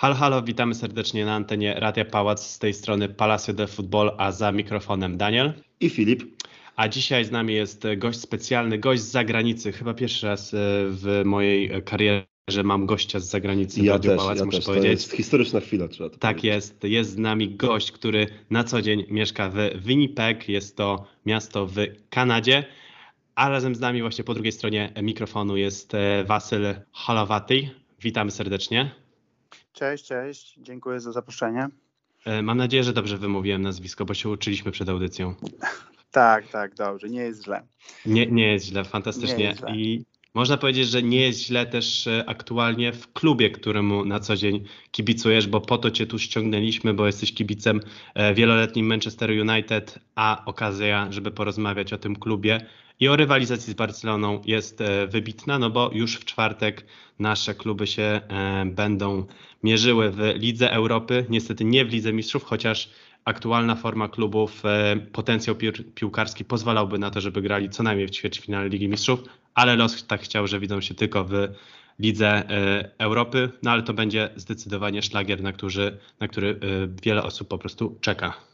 Halo, halo, witamy serdecznie na antenie Radia Pałac z tej strony Palacio de Football, a za mikrofonem Daniel i Filip. A dzisiaj z nami jest gość specjalny, gość z zagranicy. Chyba pierwszy raz e, w mojej karierze mam gościa z zagranicy ja w Radiu też, Pałac, ja muszę też. powiedzieć. To jest historyczna chwila, trzeba to Tak powiedzieć. jest. Jest z nami gość, który na co dzień mieszka w Winnipeg. Jest to miasto w Kanadzie. A razem z nami właśnie po drugiej stronie mikrofonu jest e, Wasyl Holowaty. Witamy serdecznie. Cześć, cześć. Dziękuję za zaproszenie. E, Mam nadzieję, że dobrze wymówiłem nazwisko, bo się uczyliśmy przed audycją. Tak, tak, dobrze. Nie jest źle. Nie, nie jest źle, fantastycznie. Nie jest źle. I można powiedzieć, że nie jest źle też e, aktualnie w klubie, któremu na co dzień kibicujesz, bo po to cię tu ściągnęliśmy, bo jesteś kibicem e, wieloletnim Manchester United, a okazja, żeby porozmawiać o tym klubie i o rywalizacji z Barceloną jest e, wybitna, no bo już w czwartek nasze kluby się e, będą mierzyły w Lidze Europy, niestety nie w Lidze Mistrzów, chociaż aktualna forma klubów, e, potencjał pił- piłkarski pozwalałby na to, żeby grali co najmniej w ćwierćfinale Ligi Mistrzów, ale los tak chciał, że widzą się tylko w Lidze Europy, no ale to będzie zdecydowanie szlagier, na, który, na który wiele osób po prostu czeka.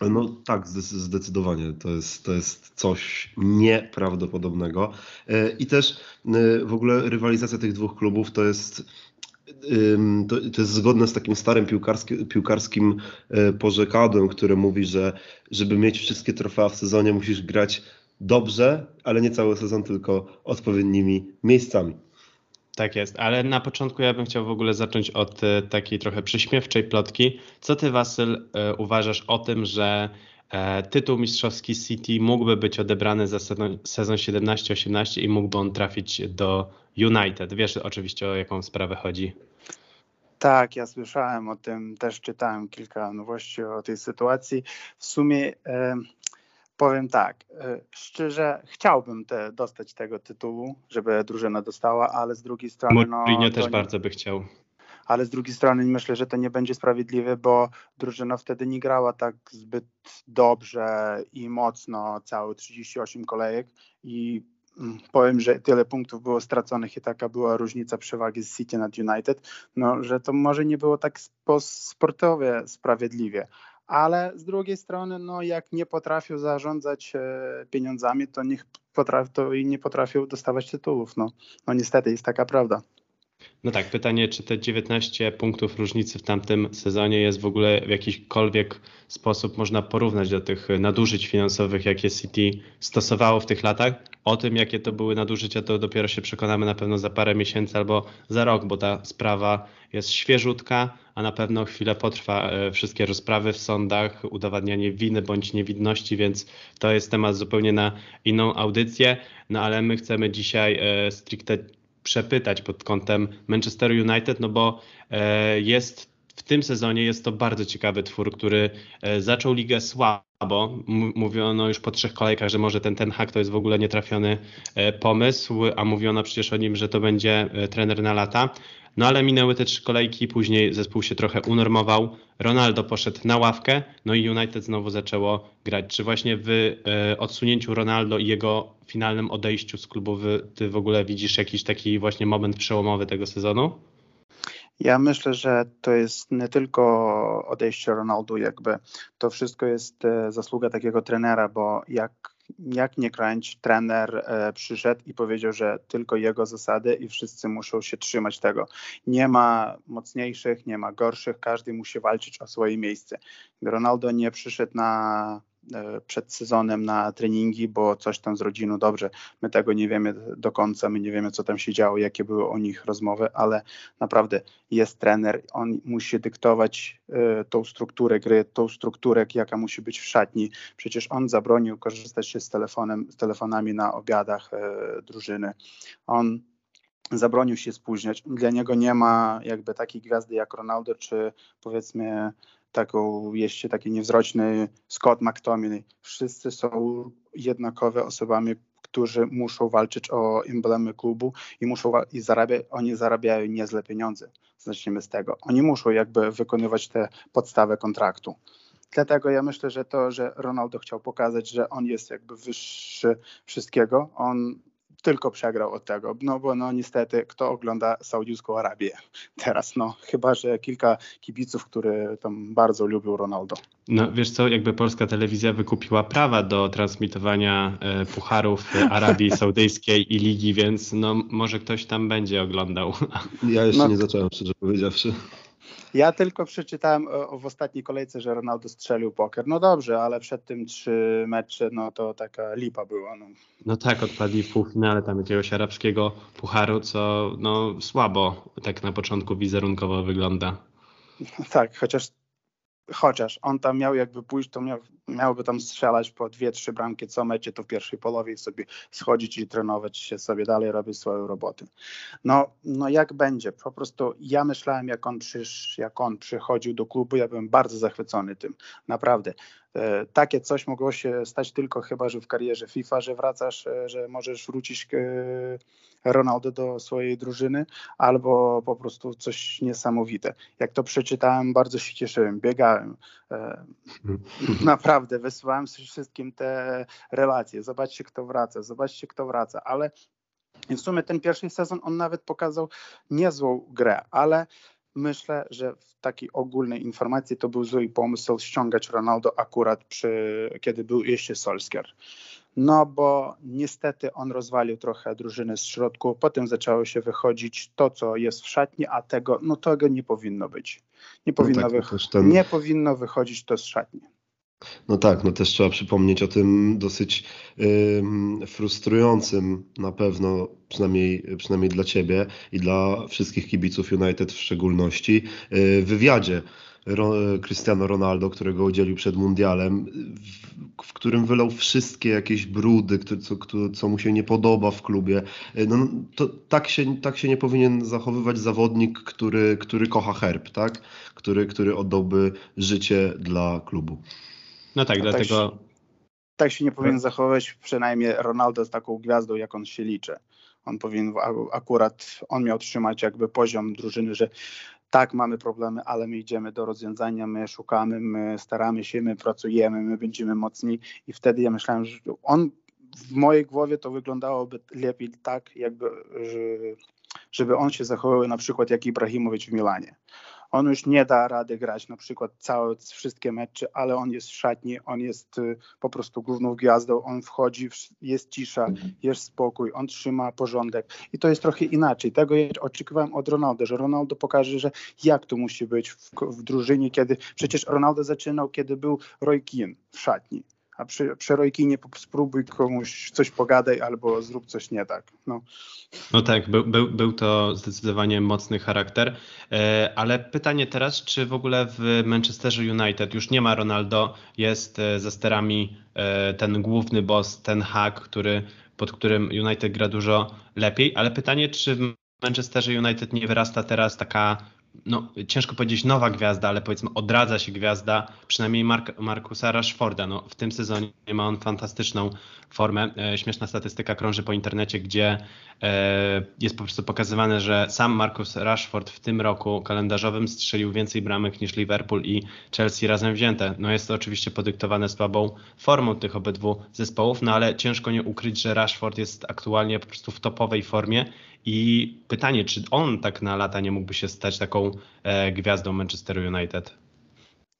No tak, zde- zdecydowanie. To jest, to jest coś nieprawdopodobnego. E, I też e, w ogóle rywalizacja tych dwóch klubów to jest. To, to jest zgodne z takim starym piłkarskim, piłkarskim e, porzekadłem, które mówi, że żeby mieć wszystkie trofea w sezonie, musisz grać dobrze, ale nie cały sezon, tylko odpowiednimi miejscami. Tak jest, ale na początku ja bym chciał w ogóle zacząć od e, takiej trochę przyśmiewczej plotki. Co ty, Wasyl, e, uważasz o tym, że e, tytuł mistrzowski City mógłby być odebrany za sezon, sezon 17-18 i mógłby on trafić do United? Wiesz oczywiście o jaką sprawę chodzi. Tak, ja słyszałem o tym, też czytałem kilka nowości o tej sytuacji. W sumie powiem tak, e, szczerze chciałbym te, dostać tego tytułu, żeby drużyna dostała, ale z drugiej strony no, Mourinho to też nie- bardzo by chciał. ale z drugiej strony myślę, że to nie będzie sprawiedliwe, bo drużyna wtedy nie grała tak zbyt dobrze i mocno całe 38 kolejek i mm, powiem, że tyle punktów było straconych i taka była różnica przewagi z City nad United, no, że to może nie było tak spo, sportowie sprawiedliwie. Ale z drugiej strony, no, jak nie potrafią zarządzać e, pieniądzami, to, niech potraf, to i nie potrafią dostawać tytułów. No, no niestety jest taka prawda. No tak, pytanie, czy te 19 punktów różnicy w tamtym sezonie jest w ogóle w jakikolwiek sposób można porównać do tych nadużyć finansowych, jakie City stosowało w tych latach? O tym, jakie to były nadużycia, to dopiero się przekonamy na pewno za parę miesięcy albo za rok, bo ta sprawa jest świeżutka, a na pewno chwilę potrwa e, wszystkie rozprawy w sądach, udowadnianie winy bądź niewinności, więc to jest temat zupełnie na inną audycję. No ale my chcemy dzisiaj e, stricte przepytać pod kątem Manchester United, no bo e, jest w tym sezonie jest to bardzo ciekawy twór, który e, zaczął ligę słabo. Mówiono już po trzech kolejkach, że może ten Ten Hag to jest w ogóle nietrafiony e, pomysł, a mówiono przecież o nim, że to będzie e, trener na lata. No ale minęły te trzy kolejki, później zespół się trochę unormował. Ronaldo poszedł na ławkę, no i United znowu zaczęło grać. Czy właśnie w odsunięciu Ronaldo i jego finalnym odejściu z klubu ty w ogóle widzisz jakiś taki właśnie moment przełomowy tego sezonu? Ja myślę, że to jest nie tylko odejście Ronaldo, jakby to wszystko jest e, zasługa takiego trenera, bo jak, jak nie kręć, trener e, przyszedł i powiedział, że tylko jego zasady i wszyscy muszą się trzymać tego. Nie ma mocniejszych, nie ma gorszych, każdy musi walczyć o swoje miejsce. Ronaldo nie przyszedł na przed sezonem na treningi, bo coś tam z rodziną dobrze. My tego nie wiemy do końca, my nie wiemy, co tam się działo, jakie były o nich rozmowy, ale naprawdę jest trener, on musi dyktować e, tą strukturę gry, tą strukturę, jaka musi być w szatni. Przecież on zabronił korzystać się z, telefonem, z telefonami na obiadach e, drużyny. On zabronił się spóźniać. Dla niego nie ma jakby takiej gwiazdy jak Ronaldo, czy powiedzmy taką jeszcze taki niewzroczny Scott McTominay. Wszyscy są jednakowe osobami, którzy muszą walczyć o emblemy klubu i muszą i zarabia, oni zarabiają niezłe pieniądze. Zacznijmy z tego. Oni muszą jakby wykonywać te podstawy kontraktu. Dlatego ja myślę, że to, że Ronaldo chciał pokazać, że on jest jakby wyższy wszystkiego, on tylko przegrał od tego, no bo no niestety kto ogląda Saudyjską Arabię teraz, no chyba, że kilka kibiców, które tam bardzo lubią Ronaldo. No wiesz co, jakby polska telewizja wykupiła prawa do transmitowania e, pucharów Arabii Saudyjskiej i Ligi, więc no może ktoś tam będzie oglądał. Ja jeszcze No. nie zacząłem, szczerze powiedziawszy. Ja tylko przeczytałem o, w ostatniej kolejce, że Ronaldo strzelił poker. No dobrze, ale przed tym trzy mecze, no to taka lipa była. No. No tak, odpadli w półfinale tam jakiegoś arabskiego pucharu, co no słabo tak na początku wizerunkowo wygląda. Tak, chociaż chociaż on tam miał jakby pójść, to miał, miałby tam strzelać po dwie, trzy bramki co mecie, to w pierwszej połowie i sobie schodzić i trenować się sobie dalej, robić swoją robotę. No, no jak będzie? Po prostu ja myślałem, jak on, przysz, jak on przychodził do klubu, ja byłem bardzo zachwycony tym, naprawdę. E, takie coś mogło się stać tylko chyba, że w karierze FIFA, że wracasz, e, że możesz wrócić e, Ronaldo do swojej drużyny, albo po prostu coś niesamowite. Jak to przeczytałem, bardzo się cieszyłem, biegałem. E, naprawdę, wysyłałem wszystkim te relacje. Zobaczcie, kto wraca, zobaczcie, kto wraca, ale w sumie ten pierwszy sezon on nawet pokazał niezłą grę, ale myślę, że w takiej ogólnej informacji to był zły pomysł ściągać Ronaldo akurat przy, kiedy był jeszcze Solskjaer. No bo niestety on rozwalił trochę drużynę z środku, potem zaczęło się wychodzić to, co jest w szatni, a tego, no tego nie powinno być. Nie powinno, tak, wych- ten- nie powinno wychodzić to z szatni. No tak, no też trzeba przypomnieć o tym dosyć ym, frustrującym na pewno, przynajmniej, przynajmniej dla Ciebie i dla wszystkich kibiców United w szczególności, yy, wywiadzie Cristiano Ronaldo, którego udzielił przed Mundialem, w, w którym wylał wszystkie jakieś brudy, co, co mu się nie podoba w klubie. Yy, No, to tak się, tak się nie powinien zachowywać zawodnik, który, który kocha herb, tak? Który, który oddałby życie dla klubu. No tak, A tak dlatego tak się nie powinien zachowywać przynajmniej Ronaldo z taką gwiazdą, jak on się liczy. On powinien akurat, on miał trzymać jakby poziom drużyny, że tak, mamy problemy, ale my idziemy do rozwiązania, my szukamy, my staramy się, my pracujemy, my będziemy mocni i wtedy ja myślałem, że on w mojej głowie to wyglądałoby lepiej tak, jakby, że, żeby on się zachowywał na przykład jak Ibrahimowicz w Milanie. On już nie da rady grać na przykład całe, wszystkie mecze, ale on jest w szatni, on jest y, po prostu główną gwiazdą, on wchodzi, jest cisza, jest spokój, on trzyma porządek i to jest trochę inaczej. Tego ja oczekiwałem od Ronaldo, że Ronaldo pokaże, że jak to musi być w, w drużynie, kiedy przecież Ronaldo zaczynał, kiedy był Roy Keane w szatni. A przy, przy po- spróbuj komuś coś pogadaj albo zrób coś nie tak. No. No tak, był, był, był to zdecydowanie mocny charakter, E, ale pytanie teraz, czy w ogóle w Manchesterze United już nie ma Ronaldo, jest e, za sterami e, ten główny boss, ten hack, który, pod którym United gra dużo lepiej, ale pytanie, czy w Manchesterze United nie wyrasta teraz taka, no ciężko powiedzieć nowa gwiazda, ale powiedzmy odradza się gwiazda, przynajmniej Mark, Markusa Rashforda. No, w tym sezonie ma on fantastyczną formę. E, Śmieszna statystyka krąży po internecie, gdzie e, jest po prostu pokazywane, że sam Marcus Rashford w tym roku kalendarzowym strzelił więcej bramek niż Liverpool i Chelsea razem wzięte. No jest to oczywiście podyktowane słabą formą tych obydwu zespołów, no ale ciężko nie ukryć, że Rashford jest aktualnie po prostu w topowej formie i pytanie, czy on tak na lata nie mógłby się stać taką e, gwiazdą Manchesteru United?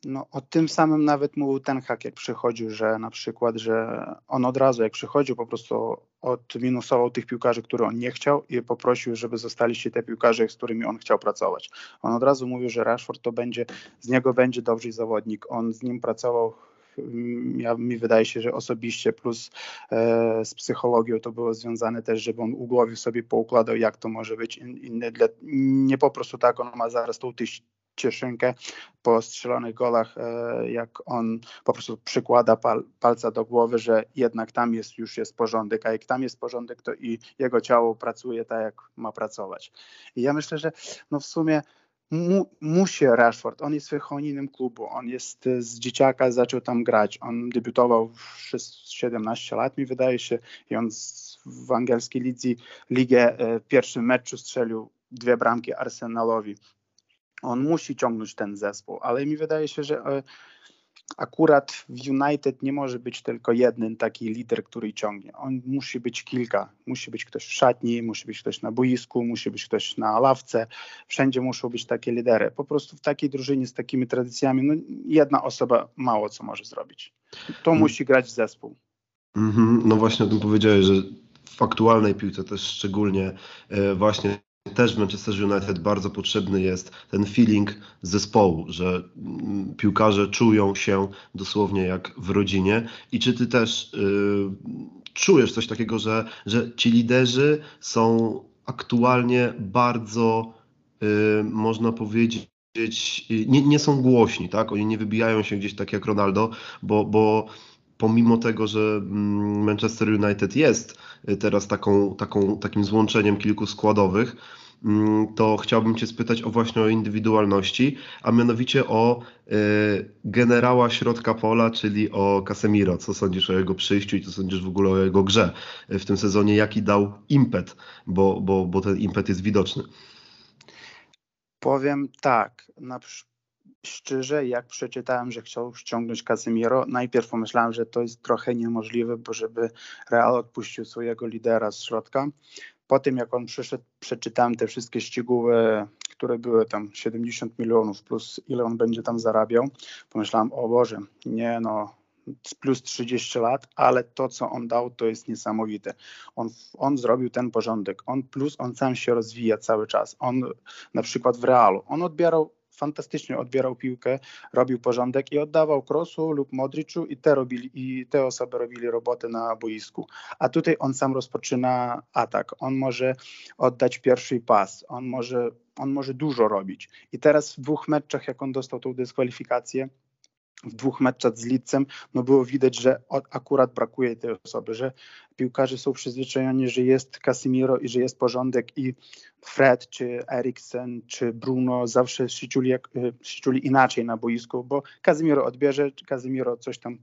No, o tym samym nawet mówił ten hak, jak przychodził, że na przykład, że on od razu jak przychodził, po prostu odminusował tych piłkarzy, które on nie chciał i poprosił, żeby zostali się te piłkarze, z którymi on chciał pracować. On od razu mówił, że Rashford to będzie, z niego będzie dobry zawodnik. On z nim pracował ja, mi wydaje się, że osobiście plus e, z psychologią to było związane też, żeby on u głowy sobie poukładał, jak to może być in, inne dla, nie po prostu tak, on ma zaraz tą tyś, cieszynkę po strzelonych golach, e, jak on po prostu przykłada pal, palca do głowy, że jednak tam jest już jest porządek, a jak tam jest porządek, to i jego ciało pracuje tak, jak ma pracować. I ja myślę, że no w sumie mu, musi Rashford, on jest wychowaninem klubu, on jest e, z dzieciaka, zaczął tam grać, on debiutował w szes- 17 lat mi wydaje się i on z, w angielskiej lidze, ligę e, w pierwszym meczu strzelił dwie bramki Arsenalowi. On musi ciągnąć ten zespół, ale mi wydaje się, że e, akurat w United nie może być tylko jeden taki lider, który ciągnie. On musi być kilka. Musi być ktoś w szatni, musi być ktoś na boisku, musi być ktoś na ławce. Wszędzie muszą być takie lidery. Po prostu w takiej drużynie z takimi tradycjami no, jedna osoba mało co może zrobić. To mm. musi grać zespół. Mm -hmm. No właśnie o tym powiedziałeś, że w aktualnej piłce też szczególnie e, właśnie też w Manchester United bardzo potrzebny jest ten feeling zespołu, że mm, piłkarze czują się dosłownie jak w rodzinie. I czy ty też y, czujesz coś takiego, że, że ci liderzy są aktualnie bardzo, y, można powiedzieć, nie, nie są głośni, tak? Oni nie wybijają się gdzieś tak jak Ronaldo, bo, bo pomimo tego, że mm, Manchester United jest y, teraz taką, taką, takim złączeniem kilku składowych, mm, to chciałbym Cię spytać o właśnie o indywidualności, a mianowicie o y, generała środka pola, czyli o Casemiro. Co sądzisz o jego przyjściu i co sądzisz w ogóle o jego grze w tym sezonie? Jaki dał impet, bo, bo, bo ten impet jest widoczny. Powiem tak, na, szczerze, jak przeczytałem, że chciał ściągnąć Casemiro, najpierw pomyślałem, że to jest trochę niemożliwe, bo żeby Real odpuścił swojego lidera z środka. Po tym, jak on przyszedł, przeczytałem te wszystkie szczegóły, które były tam 70 milionów plus ile on będzie tam zarabiał. Pomyślałem, o Boże, nie no, plus 30 lat, ale to, co on dał, to jest niesamowite. On, on zrobił ten porządek. On plus on sam się rozwija cały czas. On na przykład w Realu, on odbierał fantastycznie odbierał piłkę, robił porządek i oddawał Krosu lub Modriczu i te, robili, i te osoby robili robotę na boisku. A tutaj on sam rozpoczyna atak. On może oddać pierwszy pas, on może, on może dużo robić. I teraz w dwóch meczach, jak on dostał tą dyskwalifikację, w dwóch meczach z Lidcem, no było widać, że akurat brakuje tej osoby, że piłkarze są przyzwyczajeni, że jest Casimiro i że jest porządek i Fred, czy Eriksen, czy Bruno zawsze się czuli, jak, e, się czuli inaczej na boisku, bo Casimiro odbierze, Casimiro coś tam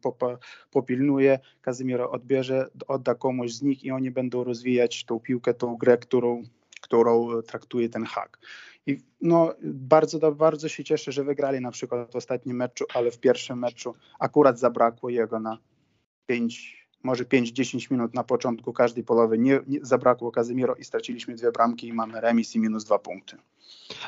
popilnuje, Casimiro odbierze, odda komuś z nich i oni będą rozwijać tą piłkę, tą grę, którą, którą traktuje ten hak. I no, bardzo, bardzo się cieszę, że wygrali na przykład w ostatnim meczu, ale w pierwszym meczu akurat zabrakło jego na 5 może 5-10 minut na początku każdej połowy. Nie, nie, zabrakło Kazimiro i straciliśmy dwie bramki i mamy remis i minus dwa punkty.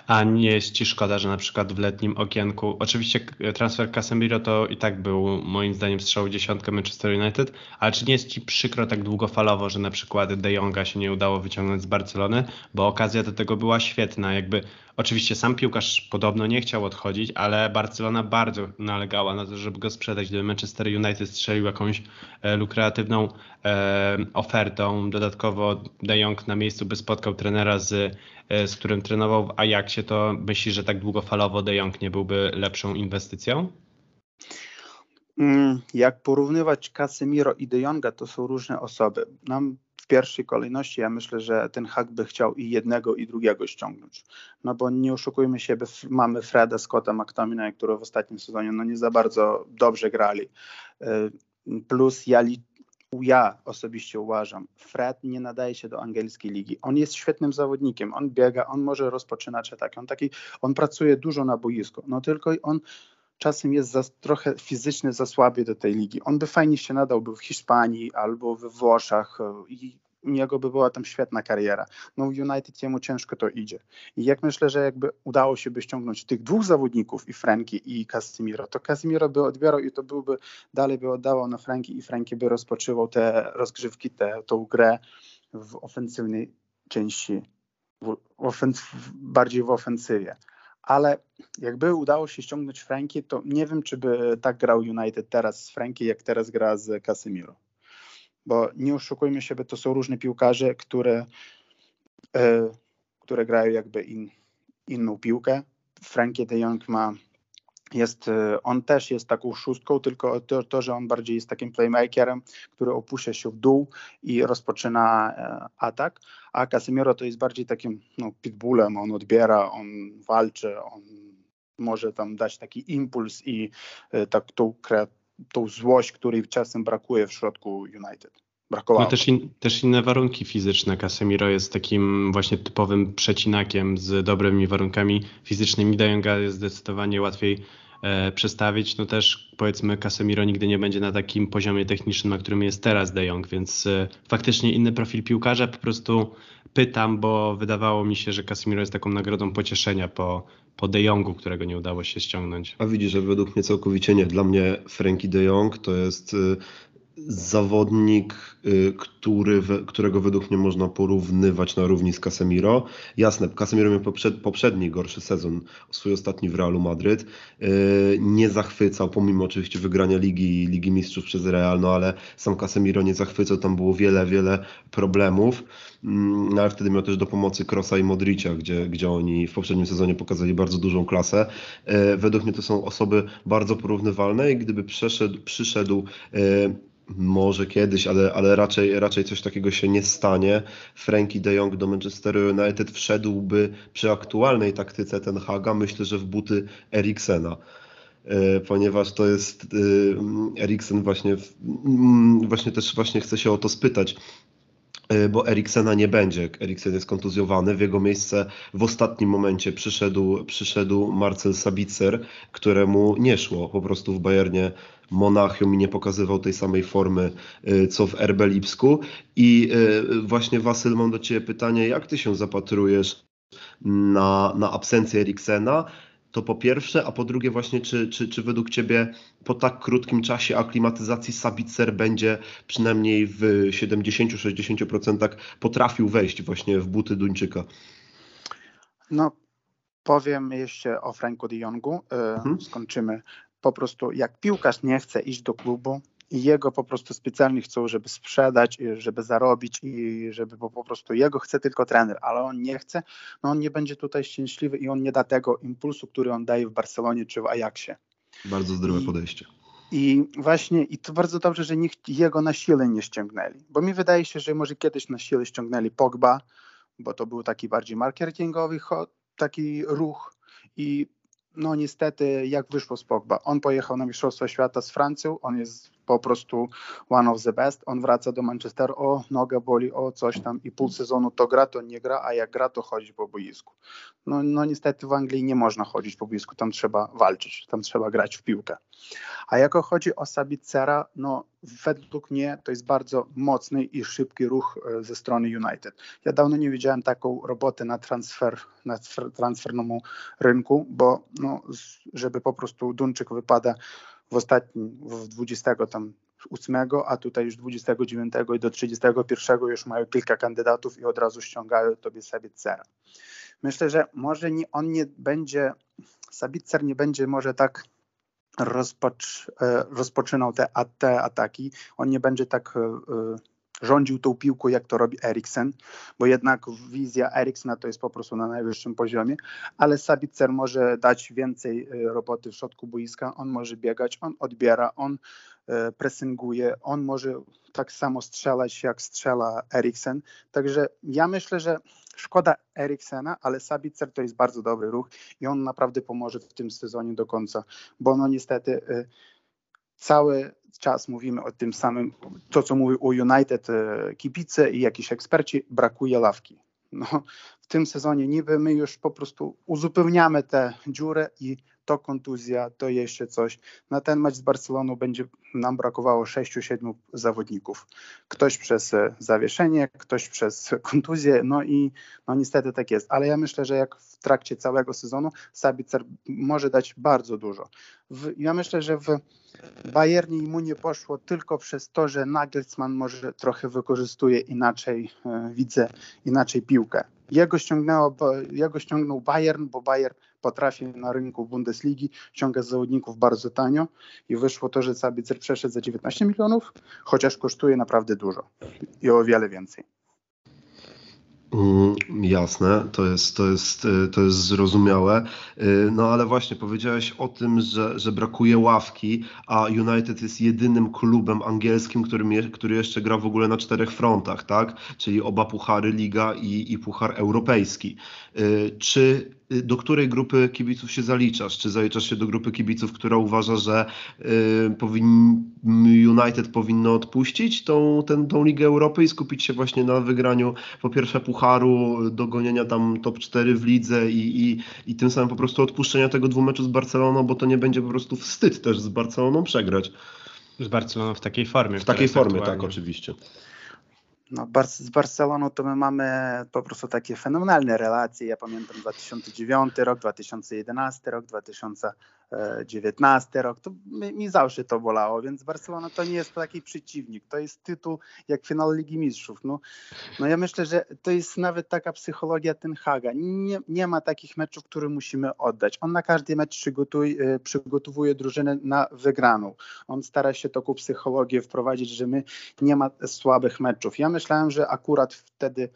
A nie jest Ci szkoda, że na przykład w letnim okienku, oczywiście transfer Casemiro to i tak był moim zdaniem strzał dziesiątkę Manchester United, ale czy nie jest Ci przykro tak długofalowo, że na przykład De Jonga się nie udało wyciągnąć z Barcelony, bo okazja do tego była świetna, jakby Oczywiście sam piłkarz podobno nie chciał odchodzić, ale Barcelona bardzo nalegała na to, żeby go sprzedać. Gdyby Manchester United strzelił jakąś e, lukratywną e, ofertą, dodatkowo De Jong na miejscu by spotkał trenera, z, e, z którym trenował w Ajaxie, to myśli, że tak długofalowo De Jong nie byłby lepszą inwestycją? Mm, jak porównywać Casemiro i De Jonga, to są różne osoby. Nam w pierwszej kolejności ja myślę, że ten hak by chciał i jednego, i drugiego ściągnąć. No bo nie oszukujmy się, mamy Freda, Scotta, McTominay, które w ostatnim sezonie no nie za bardzo dobrze grali. Y, plus ja, ja osobiście uważam, Fred nie nadaje się do angielskiej ligi. On jest świetnym zawodnikiem, on biega, on może rozpoczynać ataki, on taki, on pracuje dużo na boisku, no tylko on czasem jest za, trochę fizycznie za słaby do tej ligi. On by fajnie się nadałby w Hiszpanii albo we Włoszech e, i u niego by była tam świetna kariera. No United jemu ciężko to idzie. I jak myślę, że jakby udało się by ściągnąć tych dwóch zawodników, i Franki, i Casimiro, to Casimiro by odbierał i to byłby, dalej by oddawał na Franki i Franki by rozpoczywał te rozgrzewki, tę grę w ofensywnej części, w ofens bardziej w ofensywie ale jakby udało się ściągnąć Franki, to nie wiem, czy by tak grał United teraz z Franki, jak teraz gra z Casemiro. Bo nie oszukujmy się, bo to są różne piłkarze, które, e, które grają jakby in, inną piłkę. Frankie de Jong ma jest, e, on też jest taką szóstką, tylko to, to, że on bardziej jest takim playmakerem, który opuszcza się w dół i rozpoczyna e, atak, a Casemiro to jest bardziej takim no, pitbullem, on odbiera, on walczy, on może tam dać taki impuls i e, tak tą, tą złość, której czasem brakuje w środku United. Brakowało. No też, in, też inne warunki fizyczne. Casemiro jest takim właśnie typowym przecinakiem z dobrymi warunkami fizycznymi. Dajonga jest zdecydowanie łatwiej e, przestawić, no też powiedzmy Casemiro nigdy nie będzie na takim poziomie technicznym, na którym jest teraz De Jong, więc e, faktycznie inny profil piłkarza, po prostu pytam, bo wydawało mi się, że Casemiro jest taką nagrodą pocieszenia po, po De Jongu, którego nie udało się ściągnąć. A widzisz, że według mnie całkowicie nie. Dla mnie Frankie De Jong to jest y, zawodnik, y, który, którego według mnie można porównywać na równi z Casemiro. Jasne, Casemiro miał poprzed, poprzedni gorszy sezon, swój ostatni w Realu Madryt. Y, nie zachwycał, pomimo oczywiście wygrania Ligi, Ligi Mistrzów przez Real, no ale sam Casemiro nie zachwycał, tam było wiele, wiele problemów. Mm, no ale wtedy miał też do pomocy Krosa i Modricia, gdzie, gdzie oni w poprzednim sezonie pokazali bardzo dużą klasę. Y, według mnie to są osoby bardzo porównywalne i gdyby przeszedł, przyszedł może kiedyś, ale, ale raczej, raczej coś takiego się nie stanie. Frankie de Jong do Manchesteru United wszedłby przy aktualnej taktyce Ten Haga, myślę, że w buty Eriksena e, ponieważ to jest e, Eriksen właśnie, mm, właśnie też właśnie chce się o to spytać, e, bo Eriksena nie będzie. Eriksen jest kontuzjowany. W jego miejsce w ostatnim momencie przyszedł, przyszedł Marcel Sabitzer, któremu nie szło po prostu w Bayernie Monachium i nie pokazywał tej samej formy, y, co w RB Lipsku. I y, właśnie Wasyl, mam do Ciebie pytanie, jak Ty się zapatrujesz na, na absencję Eriksena? To po pierwsze, a po drugie właśnie, czy, czy, czy według Ciebie po tak krótkim czasie aklimatyzacji Sabitzer będzie przynajmniej w 70-60% potrafił wejść właśnie w buty Duńczyka? No, powiem jeszcze o Franku de Jongu. Y, mhm. Skończymy po prostu jak piłkarz nie chce iść do klubu i jego po prostu specjalnie chcą, żeby sprzedać, żeby zarobić i żeby po, po prostu jego chce tylko trener, ale on nie chce, no on nie będzie tutaj szczęśliwy i on nie da tego impulsu, który on daje w Barcelonie czy w Ajaxie. Bardzo zdrowe I, podejście. I właśnie, i to bardzo dobrze, że nikt jego na siłę nie ściągnęli, bo mi wydaje się, że może kiedyś na siłę ściągnęli Pogba, bo to był taki bardziej marketingowy taki ruch i no niestety, jak wyszło z Pogba. On pojechał na Mistrzostwa Świata z Francją, on jest po prostu one of the best. On wraca do Manchesteru, o noga boli, o coś tam i pół sezonu to gra, to nie gra, a jak gra, to chodzi po boisku. No, no niestety w Anglii nie można chodzić po boisku, tam trzeba walczyć, tam trzeba grać w piłkę. A jako chodzi o Sabicera, no według mnie to jest bardzo mocny i szybki ruch e, ze strony United. Ja dawno nie widziałem taką robotę na transfer, na transfernemu rynku, bo no, żeby po prostu Duńczyk wypada w ostatnim, w 20 tam 8, a tutaj już 29 i do 31 już mają kilka kandydatów i od razu ściągają tobie Sabicera. Myślę, że może nie, on nie będzie, Sabicer nie będzie może tak rozpocz, e, rozpoczynał te, te ataki, on nie będzie tak e, e, rządził tą piłką, jak to robi Eriksen, bo jednak wizja Eriksena to jest po prostu na najwyższym poziomie, ale Sabitzer może dać więcej e, roboty w środku boiska, on może biegać, on odbiera, on e, presinguje, on może tak samo strzelać, jak strzela Eriksen. Także ja myślę, że szkoda Eriksena, ale Sabitzer to jest bardzo dobry ruch i on naprawdę pomoże w tym sezonie do końca, bo no niestety e, cały czas mówimy o tym samym, to co mówi o United e, kibice i jakiś eksperci, brakuje ławki. No, w tym sezonie niby my już po prostu uzupełniamy tę dziurę i to kontuzja, to jeszcze coś. Na ten mecz z Barceloną będzie nam brakowało 6-7 zawodników. Ktoś przez e, zawieszenie, ktoś przez kontuzję, no i no niestety tak jest. Ale ja myślę, że jak w trakcie całego sezonu Sabicer może dać bardzo dużo. W, ja myślę, że w Bayernie mu nie poszło tylko przez to, że Nagelsmann może trochę wykorzystuje inaczej, e, widzę inaczej piłkę. Jego, ściągnęło, jego ściągnął Bayern, bo Bayern potrafi na rynku Bundesligi ściągać zawodników bardzo tanio i wyszło to, że Sabitzer przeszedł za 19 milionów, chociaż kosztuje naprawdę dużo i o wiele więcej. Mm, jasne, to jest, to, jest, y, to jest zrozumiałe. Y, no ale właśnie powiedziałeś o tym, że, że brakuje ławki, a United jest jedynym klubem angielskim, który, który jeszcze gra w ogóle na czterech frontach, tak? Czyli oba puchary Liga i, i Puchar Europejski. Y, czy do której grupy kibiców się zaliczasz? Czy zaliczasz się do grupy kibiców, która uważa, że y, powin, United powinno odpuścić tą, ten, tą Ligę Europy i skupić się właśnie na wygraniu po pierwsze Pucharu, dogonienia tam top 4 w lidze i, i, i tym samym po prostu odpuszczenia tego dwumeczu z Barceloną, bo to nie będzie po prostu wstyd też z Barceloną przegrać. Z Barceloną w takiej formie. W takiej formie, aktualnie. tak, oczywiście. No, z Barceloną to my mamy po prostu takie fenomenalne relacje. Ja pamiętam 2009 rok, 2011 rok, 2019 rok. To mi, mi, zawsze to bolało, więc Barcelona to nie jest taki przeciwnik. To jest tytuł jak finał Ligi Mistrzów. No, no ja myślę, że to jest nawet taka psychologia Ten Haga. Nie, nie ma takich meczów, które musimy oddać. On na każdy mecz przygotuje, przygotowuje drużynę na wygraną. On stara się taką psychologię wprowadzić, że my nie ma słabych meczów. Ja myślałem, że akurat wtedy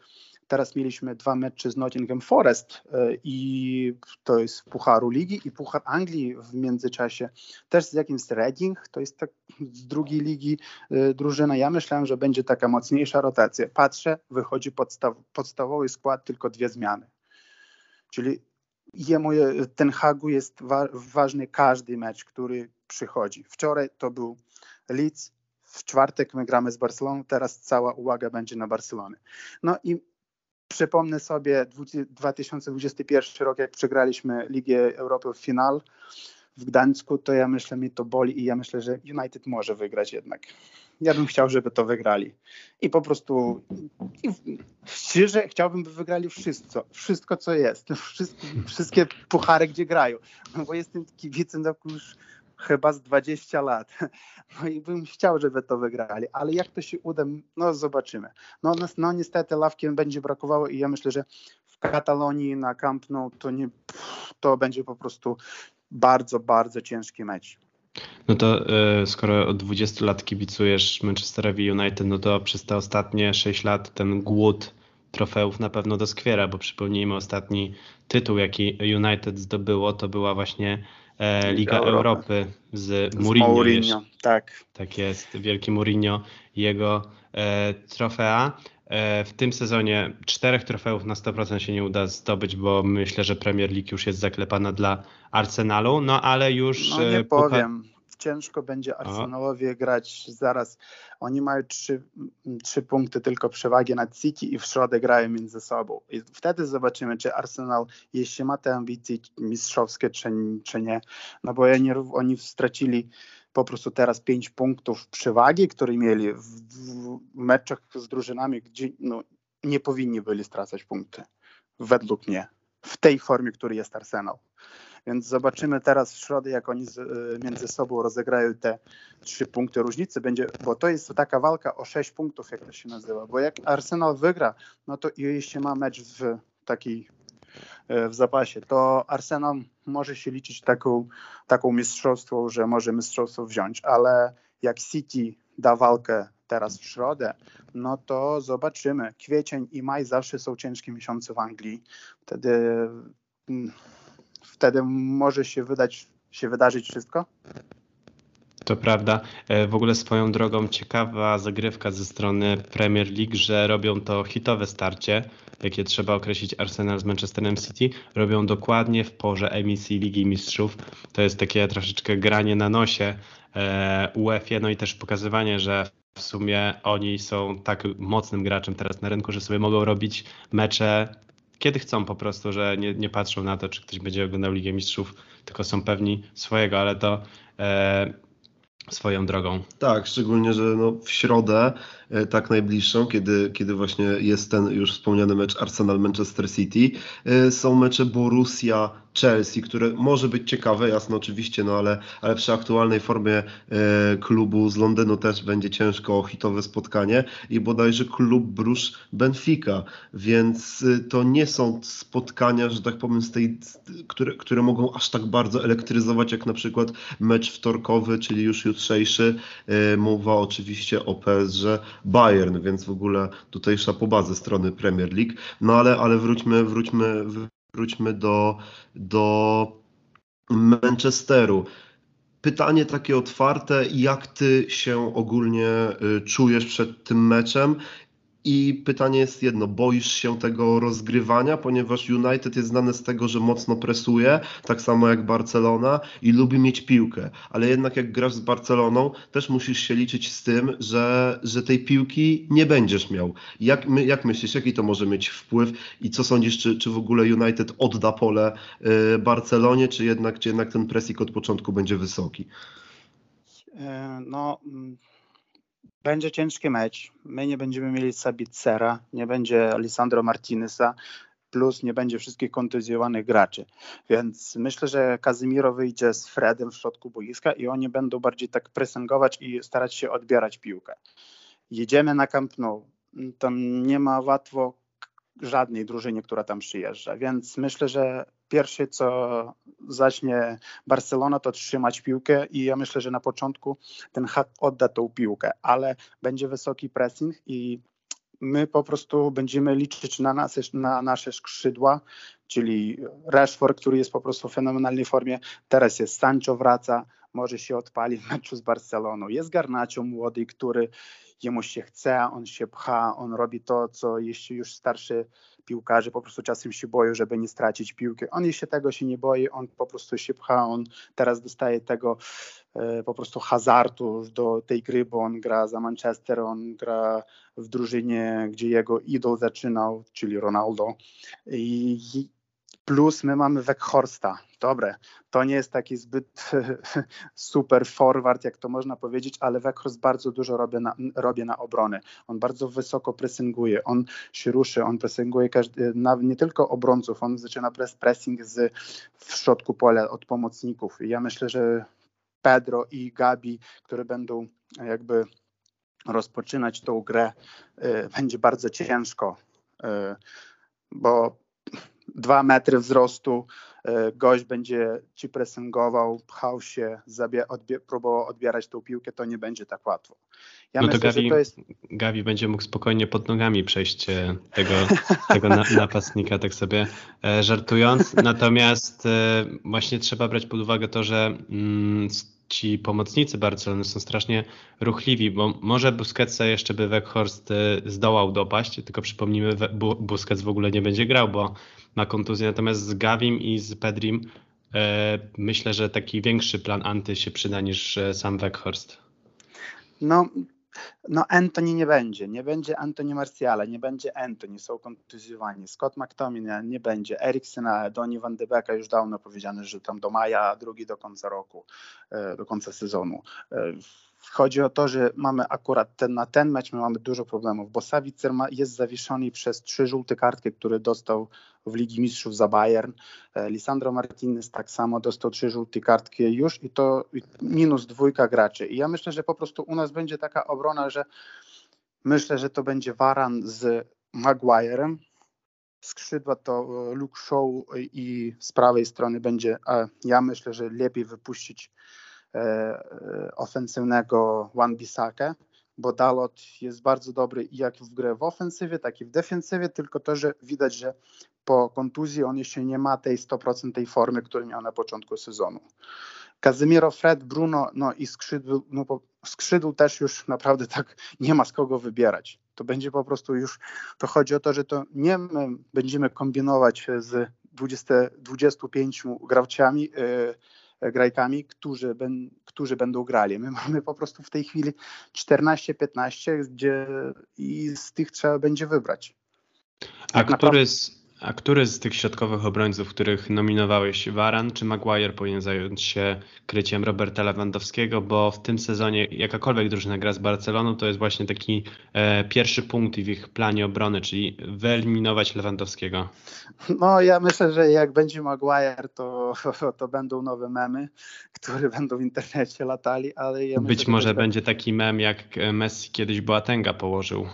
Teraz mieliśmy dwa mecze z Nottingham Forest e, i to jest Pucharu Ligi i Puchar Anglii w międzyczasie. Też z jakimś Reading, to jest tak z drugiej ligi e, drużyna. Ja myślałem, że będzie taka mocniejsza rotacja. Patrzę, wychodzi podstaw, podstawowy skład, tylko dwie zmiany. Czyli jemu, ten Hagu jest wa ważny każdy mecz, który przychodzi. Wczoraj to był Leeds, w czwartek my gramy z Barceloną, teraz cała uwaga będzie na Barcelonę. No i przypomnę sobie 2021 rok, jak przegraliśmy Ligę Europy w final w Gdańsku, to ja myślę, mi to boli i ja myślę, że United może wygrać jednak. Ja bym chciał, żeby to wygrali. I po prostu i szczerze chciałbym, by wygrali wszystko, wszystko co jest, wszystkie, wszystkie puchary, gdzie grają. No bo jestem kibicem już chyba z 20 lat. No i bym chciał, żeby to wygrali, ale jak to się uda, no zobaczymy. No, no niestety ławki będzie brakowało i ja myślę, że w Katalonii na Camp Nou to, nie, to będzie po prostu bardzo, bardzo ciężki mecz. No to y, skoro od 20 lat kibicujesz Manchesterowi United, no to przez te ostatnie 6 lat ten głód trofeów na pewno doskwiera, bo przypomnijmy ostatni tytuł, jaki United zdobyło, to była właśnie Liga Europy, Europy z, z Mourinho. Mourinho tak. Tak jest, wielki Mourinho i jego e, trofea. E, w tym sezonie czterech trofeów na 100% się nie uda zdobyć, bo myślę, że Premier League już jest zaklepana dla Arsenalu, no ale już... No nie e, powiem, ciężko będzie Arsenalowi grać zaraz. Oni mają trzy, trzy punkty tylko przewagi nad City i w środę grają między sobą. I wtedy zobaczymy, czy Arsenal, jeśli ma te ambicje mistrzowskie, czy, czy nie. No bo oni, oni stracili po prostu teraz pięć punktów przewagi, które mieli w, w meczach z drużynami, gdzie no, nie powinni byli stracać punkty. Według mnie. W tej formie, który jest Arsenal. Więc zobaczymy teraz w środę, jak oni z, y, między sobą rozegrają te trzy punkty różnicy. Będzie, bo to jest taka walka o sześć punktów, jak to się nazywa. Bo jak Arsenal wygra, no to jeśli ma mecz w takiej y, w zapasie, to Arsenal może się liczyć taką, taką mistrzostwą, że może mistrzostwo wziąć, ale jak City da walkę teraz w środę, no to zobaczymy. Kwiecień i maj zawsze są ciężkie miesiące w Anglii. Wtedy mm, wtedy może się wydać, się wydarzyć wszystko? To prawda. E, w ogóle swoją drogą ciekawa zagrywka ze strony Premier League, że robią to hitowe starcie, jakie trzeba określić Arsenal z Manchesterem City, robią dokładnie w porze emisji Ligi Mistrzów. To jest takie troszeczkę granie na nosie e, UEFA, no i też pokazywanie, że w sumie oni są tak mocnym graczem teraz na rynku, że sobie mogą robić mecze kiedy chcą po prostu, że nie, nie patrzą na to, czy ktoś będzie oglądał Ligę Mistrzów, tylko są pewni swojego, ale to e, swoją drogą. Tak, szczególnie, że no w środę tak najbliższą, kiedy, kiedy właśnie jest ten już wspomniany mecz Arsenal-Manchester City. E, są mecze Borussia, Chelsea, które może być ciekawe, jasno oczywiście, no ale, ale przy aktualnej formie e, klubu z Londynu też będzie ciężko hitowe spotkanie i bodajże klub Brusz Benfica, więc to nie są spotkania, że tak powiem, z tej, które, które mogą aż tak bardzo elektryzować, jak na przykład mecz wtorkowy, czyli już jutrzejszy. Mowa oczywiście o PSG Bayern, więc w ogóle tutaj szapoba ze strony Premier League. No ale, ale wróćmy, wróćmy, wróćmy do, do Manchesteru. Pytanie takie otwarte, jak ty się ogólnie y, czujesz przed tym meczem I pytanie jest jedno, boisz się tego rozgrywania, ponieważ United jest znane z tego, że mocno presuje, tak samo jak Barcelona i lubi mieć piłkę, ale jednak jak grasz z Barceloną, też musisz się liczyć z tym, że, że tej piłki nie będziesz miał. Jak, jak myślisz, jaki to może mieć wpływ i co sądzisz, czy, czy w ogóle United odda pole y, Barcelonie, czy jednak, czy jednak ten pressing od początku będzie wysoki? E, no, mm, będzie ciężki mecz. My nie będziemy mieli Sabicera, nie będzie Alessandro Martineza, plus nie będzie wszystkich kontuzjowanych graczy. Więc myślę, że Kazimiro wyjdzie z Fredem w środku boiska i oni będą bardziej tak presingować i starać się odbierać piłkę. Jedziemy na Camp Nou. Tam nie ma łatwo żadnej drużynie, która tam przyjeżdża. Więc myślę, że pierwsze, co zacznie Barcelona, to trzymać piłkę i ja myślę, że na początku ten hak odda tą piłkę, ale będzie wysoki pressing i my po prostu będziemy liczyć na, nas, na nasze skrzydła, czyli Rashford, który jest po prostu w fenomenalnej formie, teraz jest Sancho wraca, może się odpali w meczu z Barceloną. Jest Garnacio młody, który jemu się chce, on się pcha, on robi to, co jeśli już starszy piłkarze po prostu czasem się boją, żeby nie stracić piłki. On się tego się nie boi, on po prostu się pcha, on teraz dostaje tego e, po prostu hazardu do tej gry, bo on gra za Manchester, on gra w drużynie, gdzie jego idol zaczynał, czyli Ronaldo. I Plus my mamy Weghorsta. Dobre, to nie jest taki zbyt super forward, jak to można powiedzieć, ale Weghorst bardzo dużo robi na, robi na obronę. On bardzo wysoko pressinguje, on się ruszy, on pressinguje każdy, nie tylko obrońców, on zaczyna press, pressing z, w środku pola od pomocników. I ja myślę, że Pedro i Gabi, które będą jakby rozpoczynać tą grę, y, będzie bardzo ciężko, y, bo dwa metry wzrostu, e, gość będzie ci presingował, pchał się, zabie, odbie, próbował odbierać tą piłkę, to nie będzie tak łatwo. Ja no myślę, to Gavi, jest... Gavi będzie mógł spokojnie pod nogami przejść e, tego, tego na, napastnika, tak sobie e, żartując. Natomiast właśnie trzeba brać pod uwagę to, że mm, ci pomocnicy Barcelony są strasznie ruchliwi, bo może Busquetsa jeszcze by Weghorst zdołał dopaść, tylko przypomnijmy, Busquets w ogóle nie będzie grał, bo ma kontuzję, natomiast z Gavim i z Pedrim e, myślę, że taki większy plan anty się przyda niż e, sam Weghorst. No, no Anthony nie będzie, nie będzie Anthony Martiala, nie będzie Anthony, są kontuzjowani. Scott McTominay nie będzie, Eriksena, Donny van de Beeka już dawno powiedziane, że tam do maja, a drugi do końca roku, e, do końca sezonu. Chodzi o to, że mamy akurat ten, na ten mecz my mamy dużo problemów, bo Savicer ma, jest zawieszony przez trzy żółte kartki, które dostał w Ligi Mistrzów za Bayern. E, Lisandro Martinez tak samo dostał trzy żółte kartki już i to minus dwójka graczy. I ja myślę, że po prostu u nas będzie taka obrona, że myślę, że to będzie Waran z Maguirem. Skrzydła to e, Luke Shaw i z prawej strony będzie, ja myślę, że lepiej wypuścić ofensywnego Wan Bissakę, bo Dalot jest bardzo dobry jak w grę w ofensywie, tak i w defensywie, tylko to, że widać, że po kontuzji on jeszcze nie ma tej 100% tej formy, którą miał na początku sezonu. Kazimiro, Fred, Bruno, no i skrzydł, no skrzydł też już naprawdę tak nie ma z kogo wybierać. To będzie po prostu już, to chodzi o to, że to nie my będziemy kombinować z 20, 25 grałciami, yy, grajkami, którzy, ben, którzy będą grali. My mamy po prostu w tej chwili 14-15, gdzie i z tych trzeba będzie wybrać. A który z, a który z tych środkowych obrońców, których nominowałeś, Waran czy Maguire powinien zająć się kryciem Roberta Lewandowskiego, bo w tym sezonie jakakolwiek drużyna gra z Barceloną, to jest właśnie taki e, pierwszy punkt w ich planie obrony, czyli wyeliminować Lewandowskiego. No ja myślę, że jak będzie Maguire, to, to będą nowe memy, które będą w internecie latali, ale ja Być myślę, może będzie taki mem, jak Messi kiedyś Boatenga położył.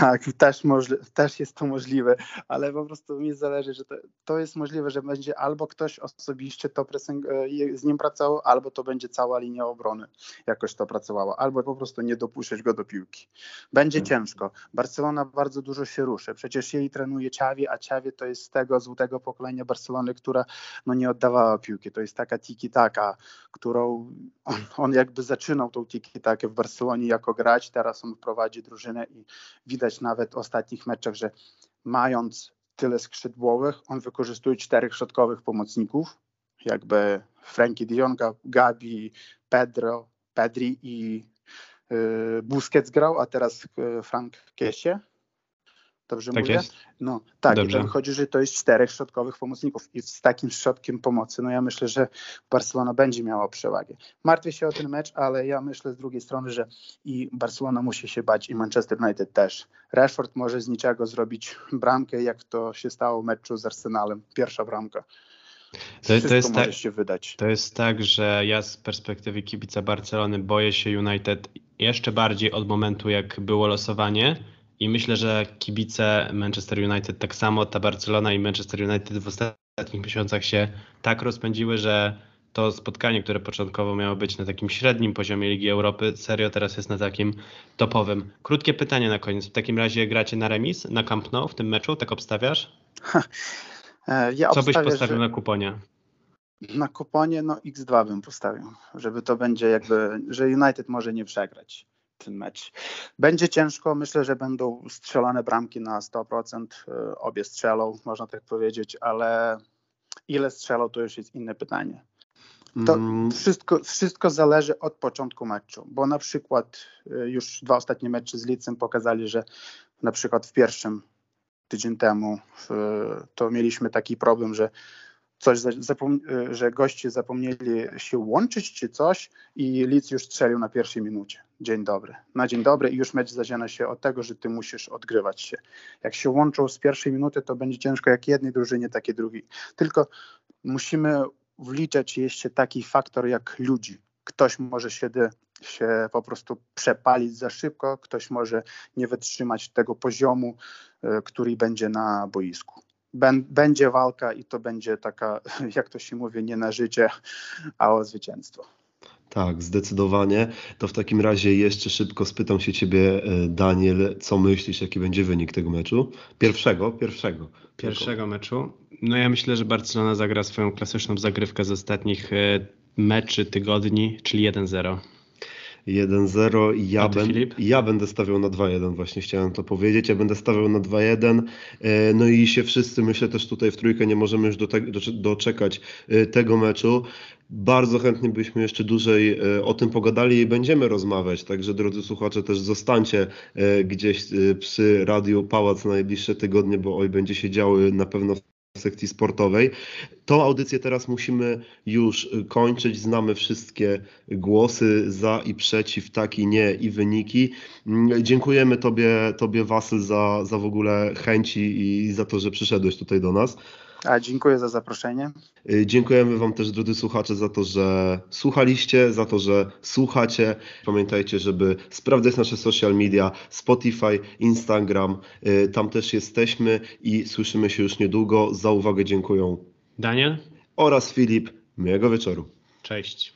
Tak, też, możli- też jest to możliwe, ale po prostu prostu mi zależy, że to, to jest możliwe, że będzie albo ktoś osobiście to pressing, e, z nim pracował, albo to będzie cała linia obrony jakoś to pracowała, albo po prostu nie dopuszczać go do piłki. Będzie hmm. ciężko. Barcelona bardzo dużo się ruszy. Przecież jej trenuje Ciawi, a Ciawi to jest z tego złotego pokolenia Barcelony, która no, nie oddawała piłki. To jest taka tiki-taka, którą on, on jakby zaczynał tą tiki-takę w Barcelonie jako grać, teraz on prowadzi drużynę i widać nawet w ostatnich meczach, że mając tyle skrzydłowych, on wykorzystuje czterech środkowych pomocników, jakby Frankie de Jonga, Gabi, Pedro, Pedri i y, Busquets grał, a teraz y, Frank Kessie. Dobrze tak mówię? Jest. No tak, Dobrze. i chodzi, że to jest czterech środkowych pomocników i z takim środkiem pomocy, no ja myślę, że Barcelona będzie miała przewagę. Martwię się o ten mecz, ale ja myślę z drugiej strony, że i Barcelona musi się bać i Manchester United też. Rashford może z niczego zrobić bramkę, jak to się stało w meczu z Arsenalem. Pierwsza bramka. To, to, jest tak, to jest tak, że ja z perspektywy kibica Barcelony boję się United jeszcze bardziej od momentu, jak było losowanie i myślę, że kibice Manchester United tak samo, ta Barcelona i Manchester United w ostatnich miesiącach się tak rozpędziły, że to spotkanie, które początkowo miało być na takim średnim poziomie Ligi Europy, serio teraz jest na takim topowym. Krótkie pytanie na koniec. W takim razie gracie na remis na Camp Nou w tym meczu? Tak obstawiasz? E, ja Co byś postawił że... na kuponie? Na kuponie no X2 bym postawił, żeby to będzie jakby, że United może nie przegrać ten mecz. Będzie ciężko, myślę, że będą strzelane bramki na 100%, e, obie strzelą, można tak powiedzieć, ale ile strzelą to już jest inne pytanie. To mm. wszystko, wszystko zależy od początku meczu, bo na przykład e, już dwa ostatnie mecze z Licem pokazali, że na przykład w pierwszym tydzień temu to mieliśmy taki problem, że coś, y, że goście zapomnieli się łączyć czy coś i Leeds już strzelił na pierwszej minucie. Dzień dobry. Na dzień dobry i już mecz zaczyna się od tego, że ty musisz odgrywać się. Jak się łączą z pierwszej minuty, to będzie ciężko jak jednej drużynie, tak i drugiej. Tylko musimy wliczać jeszcze taki faktor jak ludzi. Ktoś może się, się po prostu przepalić za szybko, ktoś może nie wytrzymać tego poziomu, y, który będzie na boisku będzie walka i to będzie taka, jak to się mówi, nie na życie, a o zwycięstwo. Tak, zdecydowanie. To w takim razie jeszcze szybko spytam się ciebie, e, Daniel, co myślisz, jaki będzie wynik tego meczu? Pierwszego, pierwszego. Pierwszego tylko. meczu. No ja myślę, że Barcelona zagra swoją klasyczną zagrywkę z ostatnich e, meczy, tygodni, czyli 1-0. 1-0 i ja, ben, ja będę stawiał na 2-1, właśnie chciałem to powiedzieć. Ja będę stawiał na 2-1. E, no i się wszyscy, myślę też tutaj w trójkę nie możemy już do te, do, doczekać e, tego meczu. Bardzo chętnie byśmy jeszcze dłużej e, o tym pogadali i będziemy rozmawiać. Także drodzy słuchacze, też zostańcie gdzieś przy Radiu Pałac na najbliższe tygodnie, bo oj będzie się działy na pewno sekcji sportowej. Tą audycję teraz musimy już kończyć. Znamy wszystkie głosy za i przeciw, tak i nie i wyniki. Dziękujemy Tobie, Tobie Wasyl, za, za w ogóle chęci i za to, że przyszedłeś tutaj do nas. A dziękuję za zaproszenie. Y, dziękujemy Wam też, drodzy słuchacze, za to, że słuchaliście, za to, że słuchacie. Pamiętajcie, żeby sprawdzać nasze social media, Spotify, Instagram. Y, tam też jesteśmy i słyszymy się już niedługo. Za uwagę dziękuję Daniel oraz Filip. Miłego wieczoru. Cześć.